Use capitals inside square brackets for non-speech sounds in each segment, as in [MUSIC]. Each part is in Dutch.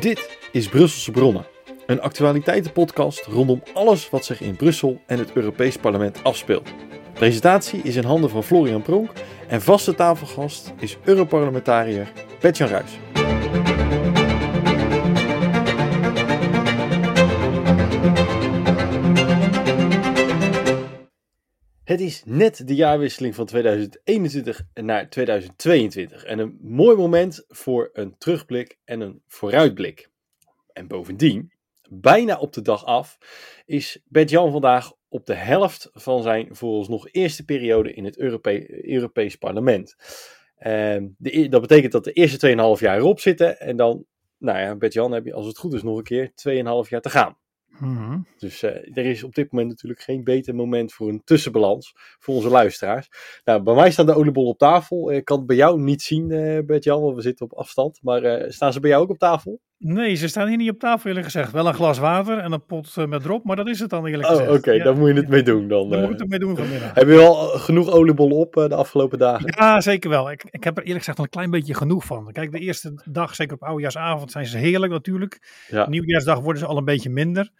Dit is Brusselse Bronnen, een actualiteitenpodcast rondom alles wat zich in Brussel en het Europees Parlement afspeelt. Presentatie is in handen van Florian Pronk en vaste tafelgast is Europarlementariër Petjan Ruijs. Het is net de jaarwisseling van 2021 naar 2022 en een mooi moment voor een terugblik en een vooruitblik. En bovendien, bijna op de dag af, is Bert-Jan vandaag op de helft van zijn vooralsnog eerste periode in het Europe Europees Parlement. Ehm, e-, dat betekent dat de eerste 2,5 jaar erop zitten en dan, nou ja, Bert-Jan heb je als het goed is nog een keer 2,5 jaar te gaan. Mhm. Dus eh, er is op dit moment natuurlijk geen beter moment voor een tussenbalans voor onze luisteraars. Nou, bij mij staan de oliebollen op tafel. Ik kan het bij jou niet zien, eh Bert-Jan, want we zitten op afstand. Maar eh, staan ze bij jou ook op tafel? Nee, ze staan hier niet op tafel eerlijk gezegd. Wel een glas water en een pot eh, met drop, maar dat is het dan eerlijk Oh, gezegd. oké, Ja, daar moet je het mee doen dan. Daar eh. moet ik het mee doen vanmiddag. Heb je wel genoeg oliebollen op eh, de afgelopen dagen? Ja, zeker wel. Ik, ik heb er eerlijk gezegd al een klein beetje genoeg van. Kijk, de eerste dag, zeker op oudejaarsavond, zijn ze heerlijk natuurlijk. Ja. Nieuwjaarsdag worden ze al een beetje minder.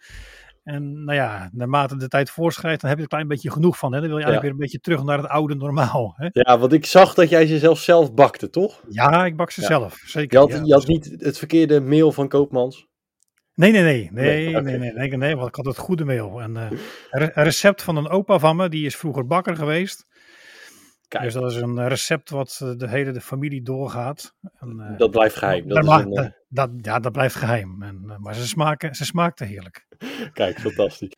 En nou ja, naarmate de tijd voorschrijdt, dan heb je er een klein beetje genoeg van. Hè? Dan wil je eigenlijk weer een beetje terug naar het oude normaal. Hè? Ja, want ik zag dat jij ze zelf zelf bakte, toch? Ja, ik bak ze Ja. zelf. Je Zeker. had, ja. je had niet het verkeerde meel van Koopmans. Nee, nee, nee. Nee, Nee, nee, nee, nee, nee, want ik had het goede meel. En, een een recept van een opa van me, die is vroeger bakker geweest. Kijk. Dus dat is een recept wat eh, de hele de familie doorgaat. En, eh, Dat blijft geheim. Dat is een, eh, dat, ja, dat blijft geheim. En, eh, maar ze smaken, ze smaakten heerlijk. Kijk, fantastisch.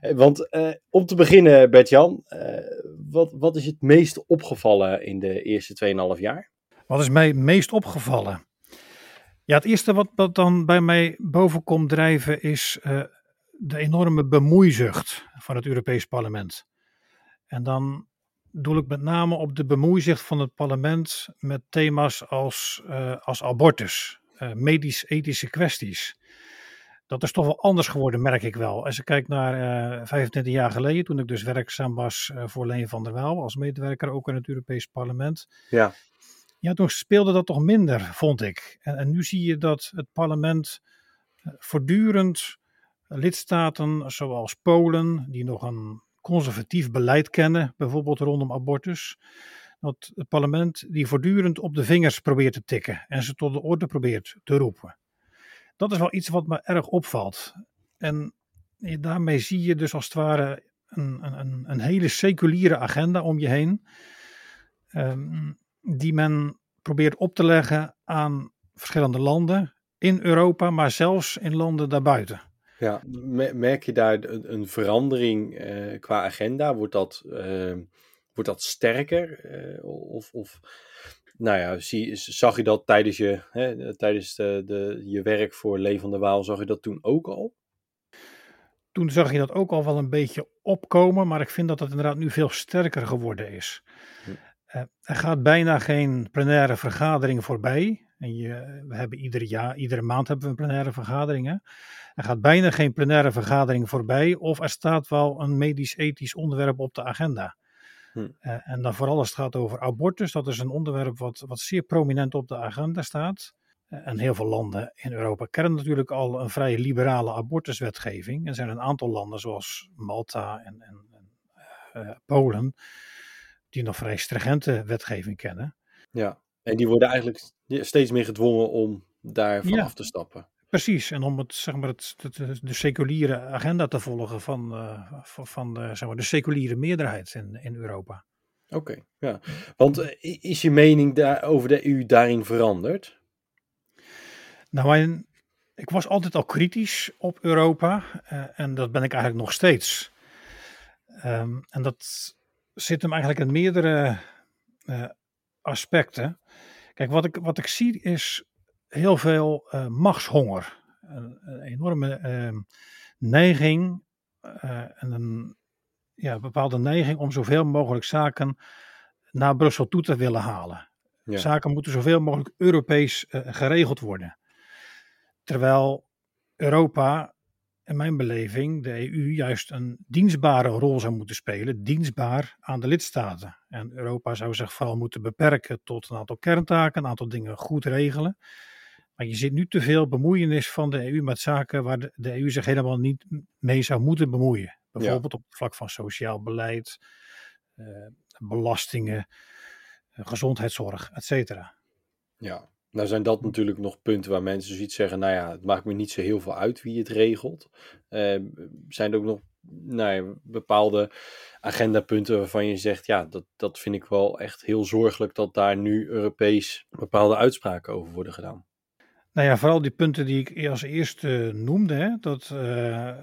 Eh, Want eh, om te beginnen, Bert-Jan, eh, wat, wat is het meest opgevallen in de eerste 2,5 jaar? Wat is mij meest opgevallen? Ja, het eerste wat, wat dan bij mij boven komt drijven is eh, de enorme bemoeizucht van het Europees Parlement. En dan doel ik met name op de bemoeizucht van het parlement met thema's als, eh, als abortus, eh, medisch-ethische kwesties. Dat is toch wel anders geworden, merk ik wel. Als ik kijk naar eh 25 jaar geleden, toen ik dus werkzaam was voor Leen van der Waal als medewerker ook in het Europees Parlement. Ja. Ja, toen speelde dat toch minder, vond ik. En, en nu zie je dat het parlement voortdurend lidstaten zoals Polen, die nog een conservatief beleid kennen, bijvoorbeeld rondom abortus, dat het parlement die voortdurend op de vingers probeert te tikken en ze tot de orde probeert te roepen. Dat is wel iets wat me erg opvalt. En daarmee zie je dus als het ware een, een, een- een hele seculiere agenda om je heen ehm, die men probeert op te leggen aan verschillende landen in Europa, maar zelfs in landen daarbuiten. Ja, me- merk je daar een, verandering eh, qua agenda? Wordt dat, eh, wordt dat sterker? Eh, of, of, nou ja, zie, zag je dat tijdens je, hè, tijdens de, de, je werk voor Lee van der Waal, zag je dat toen ook al? Toen zag je dat ook al wel een beetje opkomen, maar ik vind dat het inderdaad nu veel sterker geworden is. Hm. Er gaat bijna geen plenaire vergadering voorbij. En je, we hebben ieder jaar, iedere maand hebben we een plenaire vergadering. hè. Er gaat bijna geen plenaire vergadering voorbij, of er staat wel een medisch-ethisch onderwerp op de agenda. Hm. Eh, en dan vooral als het gaat over abortus, dat is een onderwerp wat, wat zeer prominent op de agenda staat. Eh, En heel veel landen in Europa kennen natuurlijk al een vrij liberale abortuswetgeving. Er zijn een aantal landen zoals Malta en, en, en eh, Polen die nog vrij stringente wetgeving kennen. Ja. En die worden eigenlijk steeds meer gedwongen om daarvan Ja. af te stappen. Precies, en om het, zeg maar, het, het- het- de seculiere agenda te volgen van, eh, van, van de, zeg maar, de seculiere meerderheid in, in Europa. Oké, ja. Want eh, is je mening daar, over de EU daarin veranderd? Nou, mijn, ik was altijd al kritisch op Europa eh, en dat ben ik eigenlijk nog steeds. Ehm, en dat zit hem eigenlijk in meerdere eh, aspecten. Kijk, wat ik, wat ik zie is heel veel eh, machtshonger. Een, een enorme ehm, neiging eh, en een ja, bepaalde neiging om zoveel mogelijk zaken naar Brussel toe te willen halen. Ja. Zaken moeten zoveel mogelijk Europees eh, geregeld worden. Terwijl Europa, in mijn beleving, de EU juist een dienstbare rol zou moeten spelen, dienstbaar aan de lidstaten. En Europa zou zich vooral moeten beperken tot een aantal kerntaken, een aantal dingen goed regelen. Maar je ziet nu te veel bemoeienis van de EU met zaken waar de, de EU zich helemaal niet mee zou moeten bemoeien. Bijvoorbeeld op het vlak van sociaal beleid, uh, belastingen, uh, gezondheidszorg, et cetera. Ja, nou zijn dat natuurlijk nog punten waar mensen zoiets zeggen, nou ja, het maakt me niet zo heel veel uit wie het regelt. Uh, zijn er ook nog nou ja, bepaalde agendapunten waarvan je zegt, ja, dat, dat vind ik wel echt heel zorgelijk dat daar nu Europees bepaalde uitspraken over worden gedaan. Nou ja, vooral die punten die ik als eerste noemde, hè, dat, uh,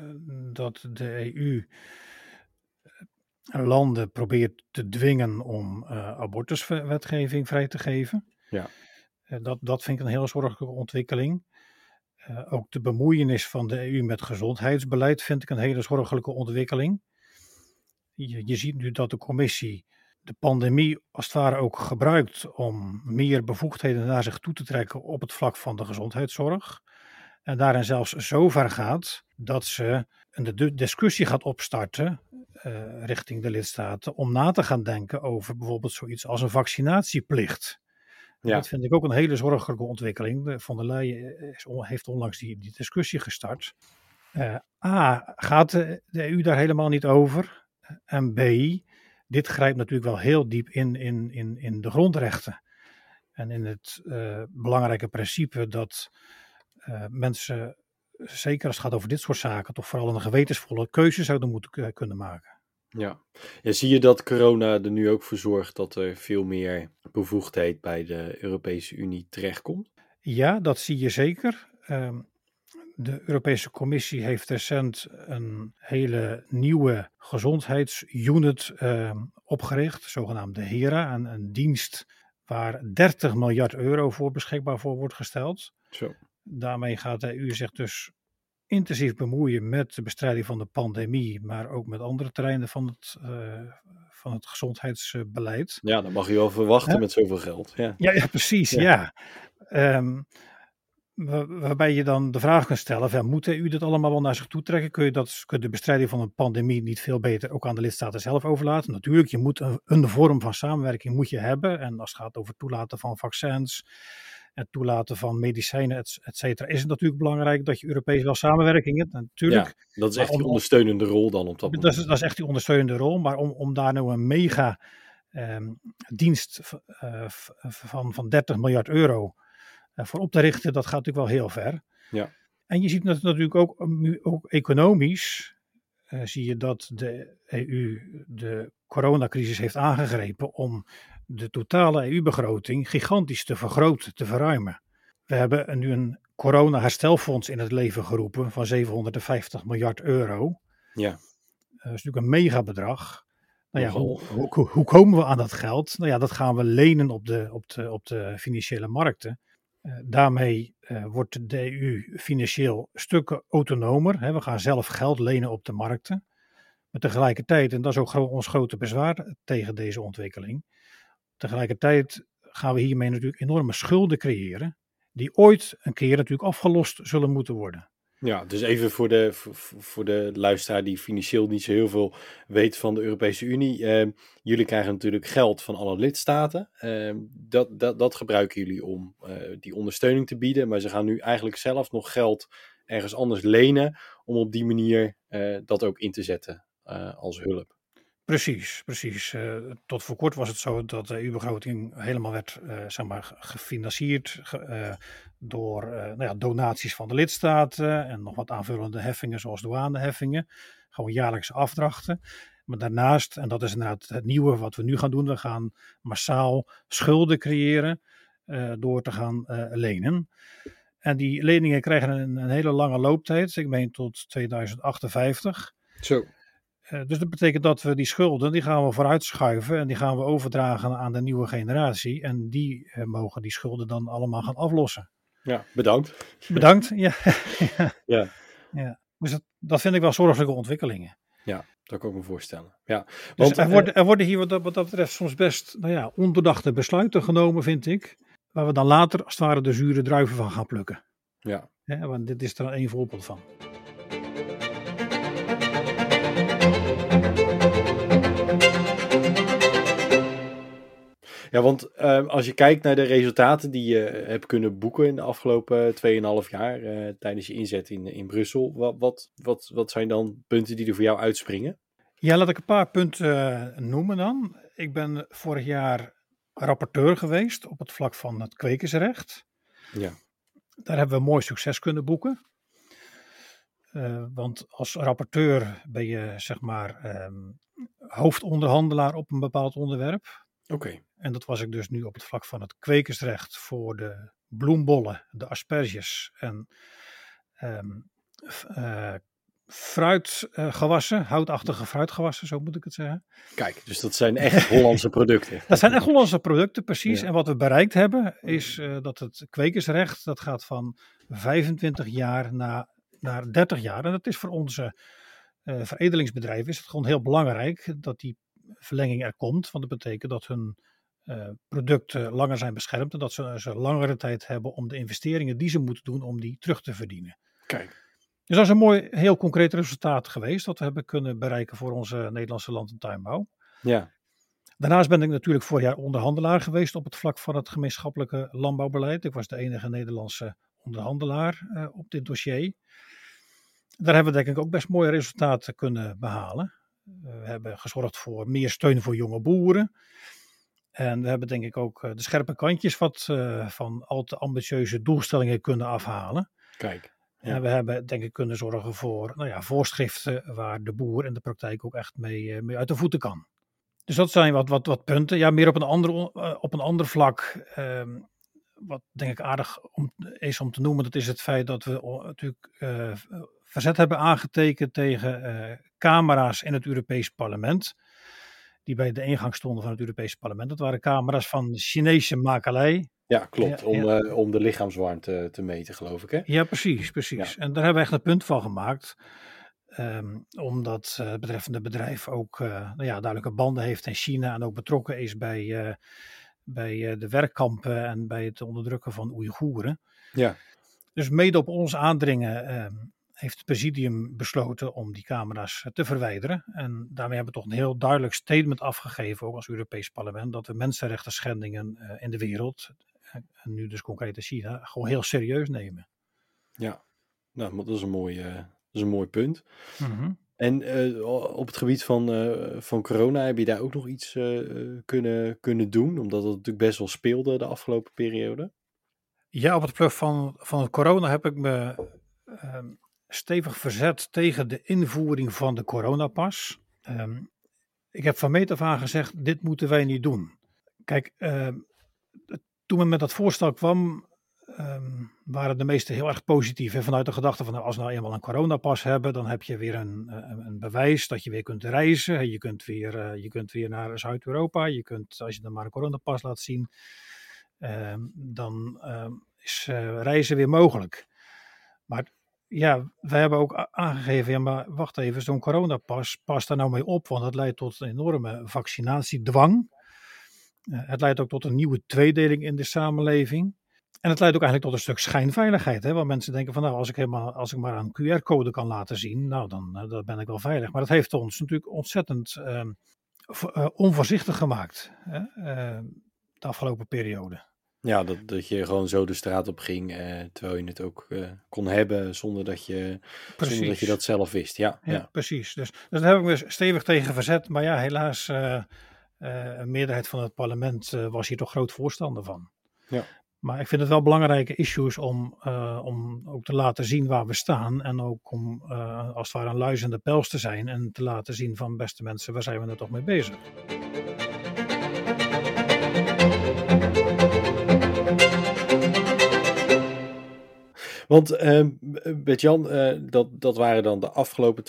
dat de EU landen probeert te dwingen om uh, abortuswetgeving vrij te geven. Ja. Uh, dat, dat vind ik een heel zorgelijke ontwikkeling. Uh, ook de bemoeienis van de EU met gezondheidsbeleid vind ik een hele zorgelijke ontwikkeling. Je, je ziet nu dat de commissie de pandemie als het ware ook gebruikt om meer bevoegdheden naar zich toe te trekken op het vlak van de gezondheidszorg. En daarin zelfs zo ver gaat dat ze een discussie gaat opstarten uh, richting de lidstaten om na te gaan denken over bijvoorbeeld zoiets als een vaccinatieplicht. Ja. Dat vind ik ook een hele zorgelijke ontwikkeling. Van der Leyen is, heeft onlangs die, die discussie gestart. Uh, A, gaat de, de EU daar helemaal niet over? En B, dit grijpt natuurlijk wel heel diep in, in, in, in de grondrechten. En in het uh, belangrijke principe dat uh, mensen, zeker als het gaat over dit soort zaken, toch vooral een gewetensvolle keuze zouden moeten kunnen maken. Ja. ja, zie je dat corona er nu ook voor zorgt dat er veel meer bevoegdheid bij de Europese Unie terechtkomt? Ja, dat zie je zeker. Um, de Europese Commissie heeft recent een hele nieuwe gezondheidsunit uh, opgericht, zogenaamde HERA, een, een, dienst waar 30 miljard euro voor beschikbaar voor wordt gesteld. Zo. Daarmee gaat de EU zich dus intensief bemoeien met de bestrijding van de pandemie, maar ook met andere terreinen van het, uh, van het gezondheidsbeleid. Ja, dat mag je wel verwachten met zoveel geld. Ja, ja, ja precies. Ja. ja. Um, waarbij je dan de vraag kunt stellen: van, moet u dit allemaal wel naar zich toe trekken? Kun je, dat, kun je de bestrijding van een pandemie niet veel beter ook aan de lidstaten zelf overlaten? Natuurlijk, je moet een, een vorm van samenwerking moet je hebben. En als het gaat over toelaten van vaccins, het toelaten van medicijnen, et, et cetera, is het natuurlijk belangrijk dat je Europees wel samenwerking hebt. Natuurlijk. Ja, dat is echt die ondersteunende rol dan op dat moment. Dat is, dat is echt die ondersteunende rol, maar om, om daar nou een mega eh, dienst uh, van, van 30 miljard euro uh, voor op te richten, dat gaat natuurlijk wel heel ver. Ja. En je ziet natuurlijk ook, ook economisch, zie je dat de EU de coronacrisis heeft aangegrepen om de totale EU-begroting gigantisch te vergroten, te verruimen. We hebben nu een corona-herstelfonds in het leven geroepen van 750 miljard euro. Ja. Dat is natuurlijk een megabedrag. Nou ja, hoe, hoe, hoe, komen we aan dat geld? Nou ja, dat gaan we lenen op de, op de, op de financiële markten. Uh, daarmee uh, wordt de EU financieel stukken autonomer. Hè. We gaan zelf geld lenen op de markten. Maar tegelijkertijd, en dat is ook ons grote bezwaar tegen deze ontwikkeling, Tegelijkertijd gaan we hiermee natuurlijk enorme schulden creëren, die ooit een keer natuurlijk afgelost zullen moeten worden. Ja, dus even voor de, voor de luisteraar die financieel niet zo heel veel weet van de Europese Unie. Eh, jullie krijgen natuurlijk geld van alle lidstaten. Eh, dat, dat, dat gebruiken jullie om uh, die ondersteuning te bieden. Maar ze gaan nu eigenlijk zelf nog geld ergens anders lenen. Om op die manier eh, dat ook in te zetten eh, als hulp. Precies, precies. Uh, tot voor kort was het zo dat de EU-begroting helemaal werd uh, zeg maar, gefinancierd door nou ja, donaties van de lidstaten en nog wat aanvullende heffingen zoals douaneheffingen. Gewoon jaarlijkse afdrachten. Maar daarnaast, en dat is inderdaad het nieuwe wat we nu gaan doen, we gaan massaal schulden creëren door te gaan lenen. En die leningen krijgen een, een hele lange looptijd, ik meen tot 2058. Zo. Uh, dus dat betekent dat we die schulden, die gaan we vooruitschuiven en die gaan we overdragen aan de nieuwe generatie. En die uh, mogen die schulden dan allemaal gaan aflossen. Ja, bedankt. Bedankt, ja. [LAUGHS] ja. ja. Dus dat, dat vind ik wel zorgelijke ontwikkelingen. Ja, dat kan ik me voorstellen. Ja, want, dus er, worden, er worden hier wat dat, wat dat betreft soms best nou ja, onbedachte besluiten genomen, vind ik. Waar we dan later als het ware de zure druiven van gaan plukken. Ja. ja want dit is er een voorbeeld van. Ja, want uh, als je kijkt naar de resultaten die je hebt kunnen boeken in de afgelopen 2,5 jaar uh, tijdens je inzet in, in Brussel, wat, wat, wat, wat zijn dan punten die er voor jou uitspringen? Ja, laat ik een paar punten noemen dan. Ik ben vorig jaar rapporteur geweest op het vlak van het kwekersrecht. Ja. Daar hebben we mooi succes kunnen boeken. Uh, want als rapporteur ben je zeg maar um, hoofdonderhandelaar op een bepaald onderwerp. Oké. Okay. En dat was ik dus nu op het vlak van het kwekersrecht voor de bloembollen, de asperges en um, uh, fruitgewassen, houtachtige fruitgewassen, zo moet ik het zeggen. Kijk, dus dat zijn echt Hollandse producten. [LAUGHS] dat zijn echt Hollandse producten, precies. Ja. En wat we bereikt hebben, is uh, dat het kwekersrecht, dat gaat van 25 jaar naar, naar 30 jaar. En dat is voor onze uh, veredelingsbedrijven is het gewoon heel belangrijk dat die verlenging er komt. Want dat betekent dat hun producten langer zijn beschermd en dat ze, ze langere tijd hebben om de investeringen die ze moeten doen, om die terug te verdienen. Kijk. Dus dat is een mooi, heel concreet resultaat geweest dat we hebben kunnen bereiken voor onze Nederlandse land- en tuinbouw. Ja. Daarnaast ben ik natuurlijk vorig jaar onderhandelaar geweest op het vlak van het gemeenschappelijke landbouwbeleid. Ik was de enige Nederlandse onderhandelaar uh, op dit dossier. Daar hebben we denk ik ook best mooie resultaten kunnen behalen. Uh, we hebben gezorgd voor meer steun voor jonge boeren. En we hebben denk ik ook uh, de scherpe kantjes wat van al te ambitieuze doelstellingen kunnen afhalen. Kijk. Ja. En we hebben denk ik kunnen zorgen voor nou ja, voorschriften waar de boer in de praktijk ook echt mee, mee uit de voeten kan. Dus dat zijn wat, wat, wat punten. Ja, meer op een ander, op een ander vlak. Um, wat denk ik aardig om, is om te noemen, dat is het feit dat we natuurlijk verzet hebben aangetekend tegen camera's in het Europees Parlement. Die bij de ingang stonden van het Europees Parlement. Dat waren camera's van Chinese makelij. Ja, klopt. Ja, om, ja. Uh, om de lichaamswarmte te meten, geloof ik. Hè? Ja, precies. precies. Ja. En daar hebben we echt een punt van gemaakt. Um, omdat uh, het betreffende bedrijf ook uh, nou ja, duidelijke banden heeft in China en ook betrokken is bij, bij de werkkampen en bij het onderdrukken van Oeigoeren. Ja. Dus mede op ons aandringen um, heeft het presidium besloten om die camera's te verwijderen. En daarmee hebben we toch een heel duidelijk statement afgegeven, ook als Europees Parlement, dat we mensenrechten schendingen in de wereld, en nu dus concreet in China, gewoon heel serieus nemen. Ja, nou, dat is een mooi, uh, dat is een mooi punt. Mm -hmm. En uh, op het gebied van, uh, van corona heb je daar ook nog iets kunnen, kunnen doen, omdat het natuurlijk best wel speelde de afgelopen periode? Ja, op het pluk van, van corona heb ik me um, stevig verzet tegen de invoering van de coronapas. Um, ik heb van meet af aan gezegd, dit moeten wij niet doen. Kijk, uh, toen men met dat voorstel kwam, um, waren de meesten heel erg positief. En vanuit de gedachte van, nou, als we nou eenmaal een coronapas hebben, dan heb je weer een, een, bewijs dat je weer kunt reizen. Je kunt weer, uh, je kunt weer naar Zuid-Europa. Je kunt, als je dan maar een coronapas laat zien, dan is uh, reizen weer mogelijk. Maar ja, wij hebben ook aangegeven, ja maar wacht even, zo'n coronapas, pas daar nou mee op, want dat leidt tot een enorme vaccinatiedwang. Uh, het leidt ook tot een nieuwe tweedeling in de samenleving. En het leidt ook eigenlijk tot een stuk schijnveiligheid. Hè? Want mensen denken van nou, als ik, helemaal, als ik maar een QR-code kan laten zien, nou dan, uh, dan ben ik wel veilig. Maar dat heeft ons natuurlijk ontzettend uh, onvoorzichtig gemaakt hè? de afgelopen periode. Ja, dat, dat je gewoon zo de straat op ging, eh, terwijl je het ook uh, kon hebben zonder dat, je, zonder dat je dat zelf wist. Ja, ja, ja. precies. Dus, dus daar heb ik me stevig tegen verzet. Maar ja, helaas, uh, een meerderheid van het parlement was hier toch groot voorstander van. Ja. Maar ik vind het wel belangrijke issues om, om ook te laten zien waar we staan. En ook om als het ware een luizende pels te zijn. En te laten zien van beste mensen, waar zijn we er toch mee bezig. Want uh, Bert-Jan, uh, dat, dat waren dan de afgelopen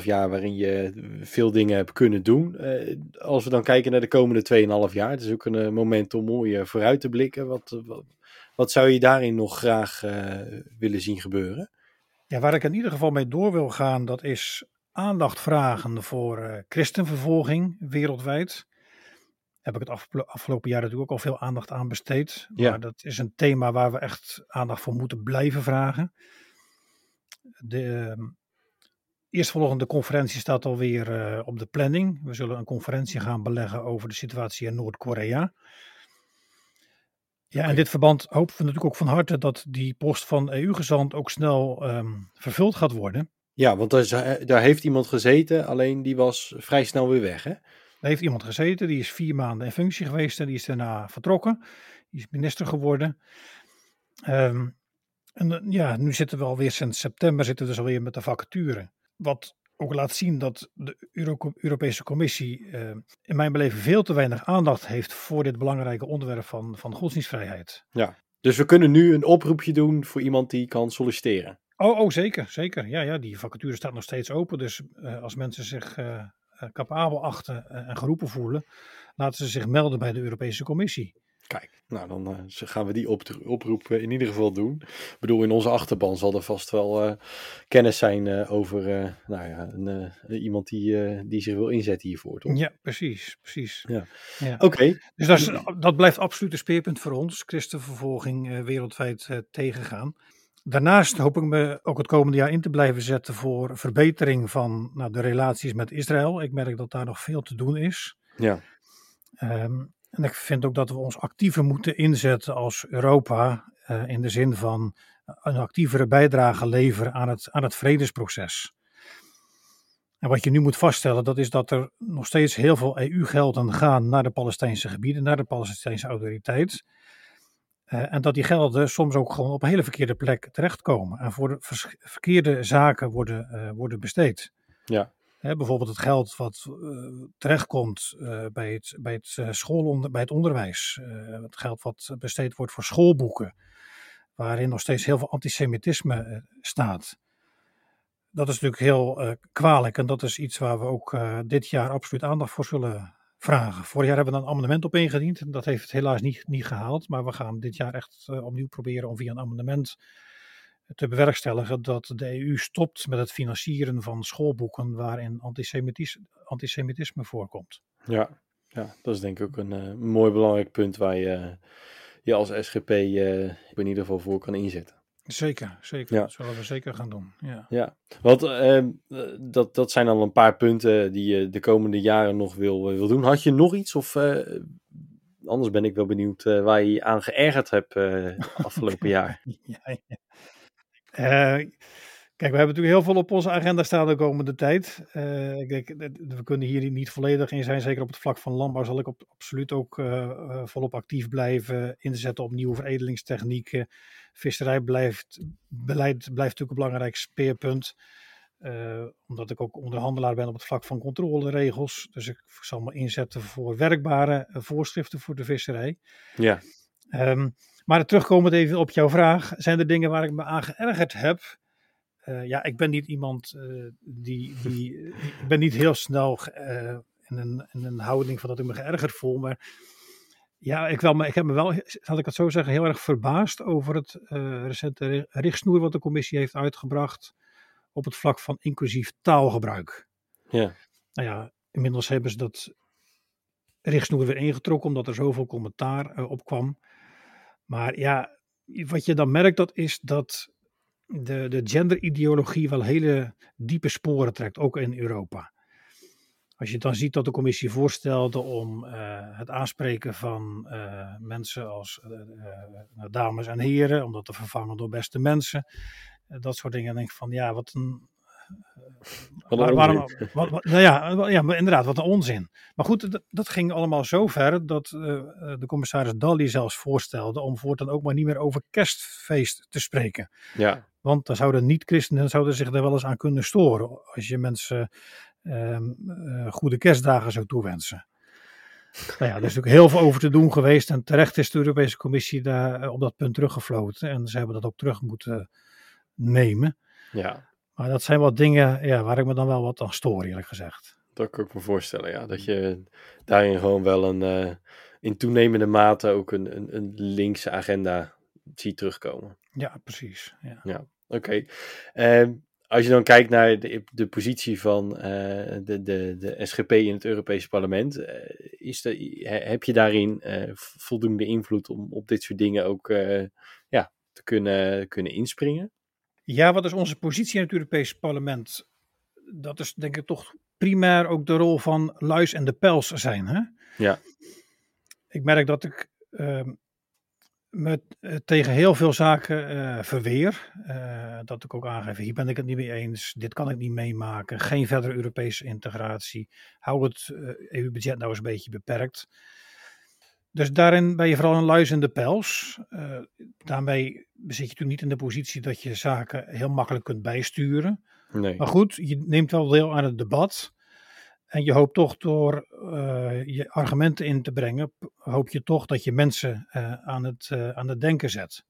2,5 jaar waarin je veel dingen hebt kunnen doen. Uh, als we dan kijken naar de komende 2,5 jaar, het is ook een uh, moment om mooi vooruit te blikken. Wat, wat, wat, zou je daarin nog graag willen zien gebeuren? Ja, waar ik in ieder geval mee door wil gaan, dat is aandacht vragen voor christenvervolging wereldwijd heb ik het afgelopen jaar natuurlijk ook al veel aandacht aan besteed. Ja. Maar dat is een thema waar we echt aandacht voor moeten blijven vragen. De uh, eerstvolgende conferentie staat alweer uh, op de planning. We zullen een conferentie gaan beleggen over de situatie in Noord-Korea. Ja, in dit verband hopen we natuurlijk ook van harte dat die post van EU-gezant ook snel ehm, vervuld gaat worden. Ja, want daar, daar, heeft iemand gezeten, alleen die was vrij snel weer weg, hè? Daar heeft iemand gezeten, die is vier maanden in functie geweest en die is daarna vertrokken. Die is minister geworden. Ehm, en eh, ja, nu zitten we alweer sinds september zitten we dus alweer met de vacature. Wat ook laat zien dat de Euro Europese Commissie uh, in mijn beleving veel te weinig aandacht heeft voor dit belangrijke onderwerp van, van godsdienstvrijheid. Ja, dus we kunnen nu een oproepje doen voor iemand die kan solliciteren. Oh, oh zeker, zeker. Ja, ja, die vacature staat nog steeds open. Dus uh, als mensen zich uh, capabel achten en geroepen voelen, laten ze zich melden bij de Europese Commissie. Kijk, nou dan uh, gaan we die op, oproep in ieder geval doen. Ik bedoel, in onze achterban zal er vast wel uh, kennis zijn over nou ja, een, iemand die, die zich wil inzetten hiervoor, toch? Ja, precies, precies. Ja. ja. Oké. Okay. Dus dat, is, dat blijft absoluut een speerpunt voor ons, christenvervolging wereldwijd tegengaan. Daarnaast hoop ik me ook het komende jaar in te blijven zetten voor verbetering van nou, de relaties met Israël. Ik merk dat daar nog veel te doen is. Ja. Um, en ik vind ook dat we ons actiever moeten inzetten als Europa uh, in de zin van een actievere bijdrage leveren aan het, aan het vredesproces. En wat je nu moet vaststellen, dat is dat er nog steeds heel veel EU-gelden gaan naar de Palestijnse gebieden, naar de Palestijnse autoriteit. Uh, en dat die gelden soms ook gewoon op een hele verkeerde plek terechtkomen en voor de verkeerde zaken worden, uh, worden besteed. Ja bijvoorbeeld het geld wat uh, terechtkomt uh, bij het, bij, het, uh, schoolonder, bij het onderwijs. het geld wat besteed wordt voor schoolboeken. Waarin nog steeds heel veel antisemitisme staat. Dat is natuurlijk heel kwalijk. En dat is iets waar we ook dit jaar absoluut aandacht voor zullen vragen. Vorig jaar hebben we een amendement op ingediend. Dat heeft het helaas niet, niet gehaald. Maar we gaan dit jaar echt opnieuw proberen om via een amendement te bewerkstelligen dat de EU stopt met het financieren van schoolboeken waarin antisemitisme voorkomt. Ja, ja, dat is denk ik ook een uh, mooi belangrijk punt waar je je als SGP eh, in ieder geval voor kan inzetten. Zeker, zeker. Ja. Dat zullen we zeker gaan doen. Ja, ja. want uh, dat, dat zijn al een paar punten die je de komende jaren nog wil, wil doen. Had je nog iets of anders ben ik wel benieuwd waar je je aan geërgerd hebt afgelopen [LAUGHS] jaar? ja, ja. Kijk, we hebben natuurlijk heel veel op onze agenda staan de komende tijd. Uh, ik denk, we kunnen hier niet volledig in zijn. Zeker op het vlak van landbouw zal ik op, absoluut ook uh, volop actief blijven. Inzetten op nieuwe veredelingstechnieken. Visserij blijft, beleid blijft natuurlijk een belangrijk speerpunt. omdat ik ook onderhandelaar ben op het vlak van controleregels. Dus ik zal me inzetten voor werkbare voorschriften voor de visserij. Ja. Um, maar terugkomend even op jouw vraag, zijn er dingen waar ik me aan geërgerd heb? Uh, ja, ik ben niet iemand uh, die, die, ik ben niet heel snel uh, in, een, in een houding van dat ik me geërgerd voel, maar ja, ik, wel, maar ik heb me wel, zal ik het zo zeggen, heel erg verbaasd over het recente richtsnoer wat de commissie heeft uitgebracht op het vlak van inclusief taalgebruik. Ja. Nou ja, inmiddels hebben ze dat richtsnoer weer ingetrokken omdat er zoveel commentaar op kwam. Maar ja, wat je dan merkt, dat is dat de, de genderideologie wel hele diepe sporen trekt, ook in Europa. Als je dan ziet dat de commissie voorstelde om uh, het aanspreken van uh, mensen als uh, dames en heren, om dat te vervangen door beste mensen, dat soort dingen, dan denk ik van ja, wat een Waar, waarom, wat, wat, nou ja, ja, inderdaad, wat een onzin. Maar goed, dat, dat ging allemaal zo ver dat de commissaris Dalli zelfs voorstelde om voortaan ook maar niet meer over kerstfeest te spreken. Ja. Want dan zouden niet-christenen zouden zich daar wel eens aan kunnen storen als je mensen uh, uh, goede kerstdagen zou toewensen. Nou ja, er is natuurlijk heel veel over te doen geweest en terecht is de Europese Commissie daar op dat punt teruggefloten en ze hebben dat ook terug moeten nemen. Ja. Maar dat zijn wat dingen ja, waar ik me dan wel wat aan stoor, eerlijk gezegd. Dat kan ik me voorstellen, ja. Dat je daarin gewoon wel een, uh, in toenemende mate ook een, een, een, linkse agenda ziet terugkomen. Ja, precies. Ja, ja oké. Okay. Uh, als je dan kijkt naar de, de positie van uh, de, de, de SGP in het Europese parlement, uh, is de, heb je daarin voldoende invloed om op dit soort dingen ook ja, te kunnen, kunnen inspringen? Ja, wat is onze positie in het Europese parlement? Dat is denk ik toch primair ook de rol van luis en de pels zijn. Hè? Ja. Ik merk dat ik uh, met, uh, tegen heel veel zaken uh, verweer. Uh, dat ik ook aangeef, hier ben ik het niet mee eens, dit kan ik niet meemaken, geen verdere Europese integratie, hou het EU-budget nou eens een beetje beperkt. Dus daarin ben je vooral een luis in de pels. daarmee zit je natuurlijk niet in de positie dat je zaken heel makkelijk kunt bijsturen. Nee. Maar goed, je neemt wel deel aan het debat. En je hoopt toch door uh, je argumenten in te brengen, hoop je toch dat je mensen uh, aan, het, uh, aan het denken zet.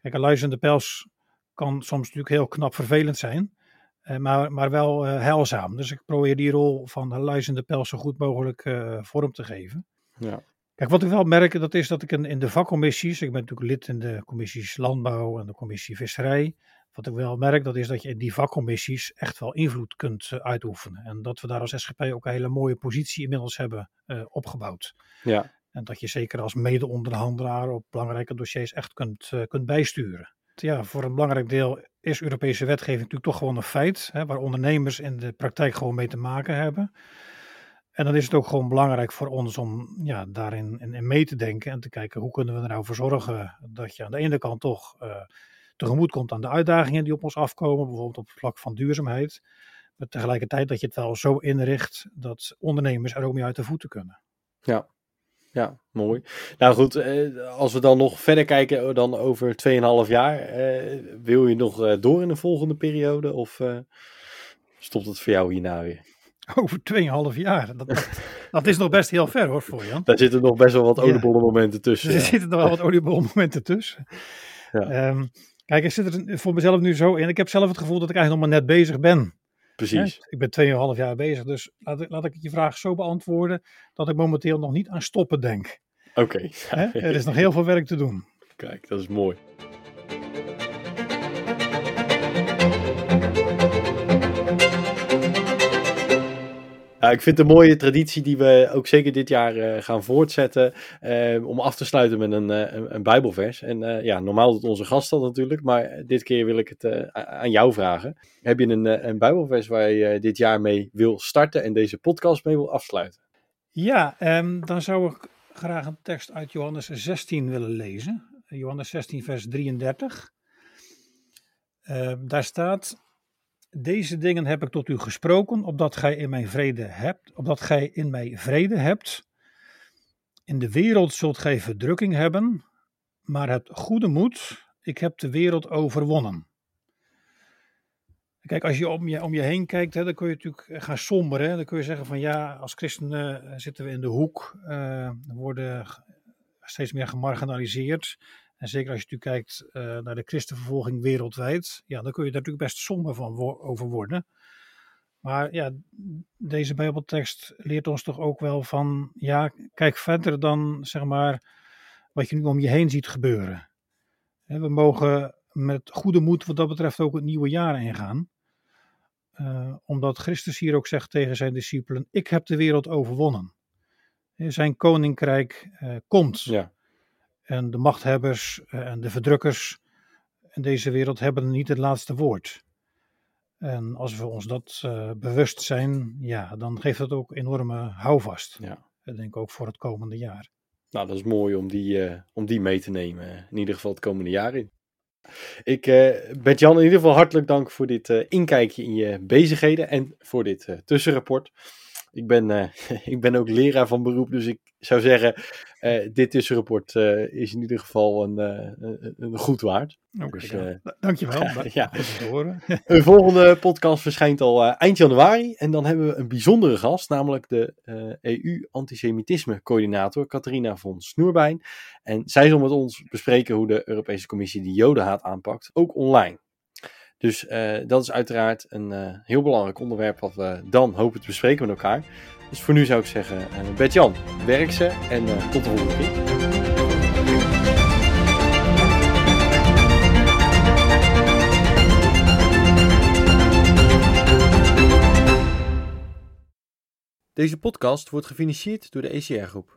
Kijk, een luisterende pels kan soms natuurlijk heel knap vervelend zijn, maar, maar wel heilzaam. Dus ik probeer die rol van de luisterende pels zo goed mogelijk vorm te geven. Ja. Kijk, wat ik wel merk, dat is dat ik in, in de vakcommissies, ik ben natuurlijk lid in de commissies Landbouw en de commissie Visserij, wat ik wel merk, dat is dat je in die vakcommissies echt wel invloed kunt uh, uitoefenen. En dat we daar als SGP ook een hele mooie positie inmiddels hebben uh, opgebouwd. Ja. En dat je zeker als mede-onderhandelaar op belangrijke dossiers echt kunt, uh, kunt bijsturen. Ja, voor een belangrijk deel is Europese wetgeving natuurlijk toch gewoon een feit, hè, waar ondernemers in de praktijk gewoon mee te maken hebben. En dan is het ook gewoon belangrijk voor ons om ja, daarin in, mee te denken en te kijken hoe kunnen we er nou voor zorgen dat je aan de ene kant toch tegemoet komt aan de uitdagingen die op ons afkomen, bijvoorbeeld op het vlak van duurzaamheid. Maar tegelijkertijd dat je het wel zo inricht dat ondernemers er ook mee uit de voeten kunnen. Ja, ja, mooi. Nou goed, eh, als we dan nog verder kijken dan over 2,5 jaar, eh, wil je nog eh, door in de volgende periode of eh, stopt het voor jou hierna weer? [LAUGHS] Over 2,5 jaar, dat, dat, [LAUGHS] dat, is nog best heel ver hoor voor Jan. Daar zitten nog best wel wat oliebollenmomenten [LAUGHS] tussen. Er zitten nog wel wat oliebollenmomenten tussen. Ja. Um, Kijk, ik zit er voor mezelf nu zo in. Ik heb zelf het gevoel dat ik eigenlijk nog maar net bezig ben. Precies. Ik ben 2,5 jaar bezig, dus laat, laat ik je vraag zo beantwoorden dat ik momenteel nog niet aan stoppen denk. Oké. Okay. Er is nog heel veel werk te doen. Kijk, dat is mooi. Ik vind het een mooie traditie die we ook zeker dit jaar uh, gaan voortzetten. Uh, om af te sluiten met een, uh, een, een Bijbelvers. En ja, normaal doet onze gast dat natuurlijk. Maar dit keer wil ik het aan jou vragen. Heb je een, een Bijbelvers waar je dit jaar mee wil starten en deze podcast mee wil afsluiten? Ja, um, dan zou ik graag een tekst uit Johannes 16 willen lezen. Johannes 16, vers 33. Ehm, daar staat. Deze dingen heb ik tot u gesproken, opdat gij in mij vrede hebt, opdat gij in mij vrede hebt. In de wereld zult gij verdrukking hebben, maar het goede moed, ik heb de wereld overwonnen. Kijk, als je om je, om je heen kijkt, hè, dan kun je natuurlijk gaan somberen. Dan kun je zeggen van ja, als christenen zitten we in de hoek, uh, worden steeds meer gemarginaliseerd. En zeker als je natuurlijk kijkt uh, naar de christenvervolging wereldwijd, ja, dan kun je daar natuurlijk best somber van over worden. Maar ja, deze Bijbeltekst leert ons toch ook wel van, ja, kijk verder dan zeg maar wat je nu om je heen ziet gebeuren. We mogen met goede moed wat dat betreft ook het nieuwe jaar ingaan. Uh, omdat Christus hier ook zegt tegen zijn discipelen: Ik heb de wereld overwonnen. Zijn koninkrijk uh, komt. Ja. En de machthebbers eh, en de verdrukkers in deze wereld hebben niet het laatste woord. En als we ons dat uh, bewust zijn, ja, dan geeft dat ook enorme houvast. Ja. Ik denk ook voor het komende jaar. Nou, dat is mooi om die, uh, om die mee te nemen. In ieder geval het komende jaar in. Ik, uh, Bert-Jan, in ieder geval hartelijk dank voor dit inkijkje in je bezigheden en voor dit tussenrapport. Ik ben, [LAUGHS] ik ben ook leraar van beroep, dus ik zou zeggen, uh, dit tussenrapport uh, is in ieder geval een, een goed waard. Okay, dus, ja. Dankjewel. [LAUGHS] ja. een [LAUGHS] volgende podcast verschijnt al eind januari. En dan hebben we een bijzondere gast, namelijk de EU-antisemitisme-coördinator Catharina von Snoerbijn. En zij zal met ons bespreken hoe de Europese Commissie de Jodenhaat aanpakt, ook online. Dus dat is uiteraard een heel belangrijk onderwerp wat we dan hopen te bespreken met elkaar. Dus voor nu zou ik zeggen, uh, Bert-Jan, werk ze en tot de volgende keer. Deze podcast wordt gefinancierd door de ECR Groep.